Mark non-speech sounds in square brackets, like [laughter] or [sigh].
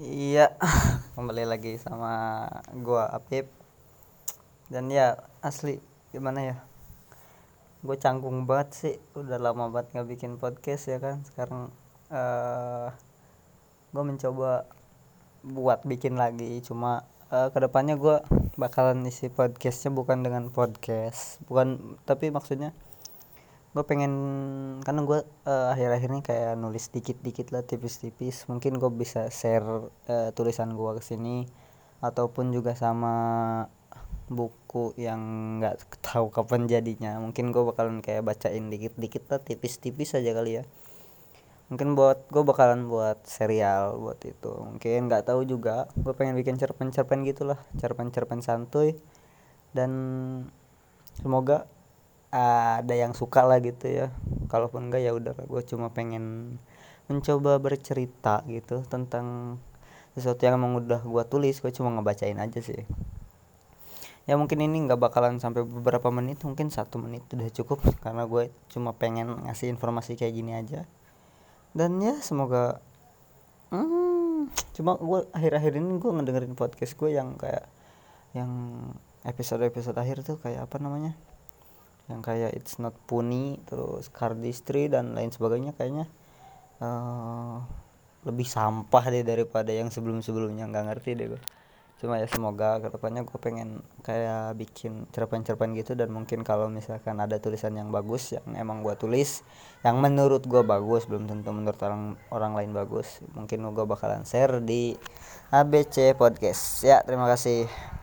Iya, [laughs] kembali lagi sama gua Apip. Dan ya asli gimana ya? Gue canggung banget sih udah lama banget gak bikin podcast ya kan? Sekarang uh, gue mencoba buat bikin lagi. Cuma uh, ke depannya gue bakalan isi podcastnya bukan dengan podcast Bukan tapi maksudnya gue pengen karena gue uh, akhir-akhir ini kayak nulis dikit-dikit lah tipis-tipis. Mungkin gue bisa share uh, tulisan gue ke sini. Ataupun juga sama buku yang nggak tahu kapan jadinya. Mungkin gue bakalan kayak bacain dikit-dikit lah tipis-tipis aja kali ya. Mungkin buat gue bakalan buat serial buat itu. Mungkin nggak tahu juga gue pengen bikin cerpen-cerpen gitulah cerpen-cerpen santuy. Dan semoga ada yang suka lah gitu ya. Kalaupun enggak ya udah gue cuma pengen mencoba bercerita gitu tentang sesuatu yang emang udah gue tulis gue cuma ngebacain aja sih. Ya mungkin ini nggak bakalan sampai beberapa menit mungkin satu menit udah cukup karena gue cuma pengen ngasih informasi kayak gini aja. Dan ya semoga hmm, cuma gue akhir-akhir ini gue ngedengerin podcast gue yang kayak yang episode-episode akhir tuh kayak apa namanya yang kayak it's not punny terus cardistry dan lain sebagainya kayaknya uh, lebih sampah deh daripada yang sebelum-sebelumnya. Nggak ngerti deh gue cuma ya semoga ke depannya gue pengen kayak bikin cerpen-cerpen gitu dan mungkin kalau misalkan ada tulisan yang bagus yang emang gue tulis yang menurut gue bagus belum tentu menurut orang orang lain bagus mungkin gue bakalan share di ABC podcast. Ya terima kasih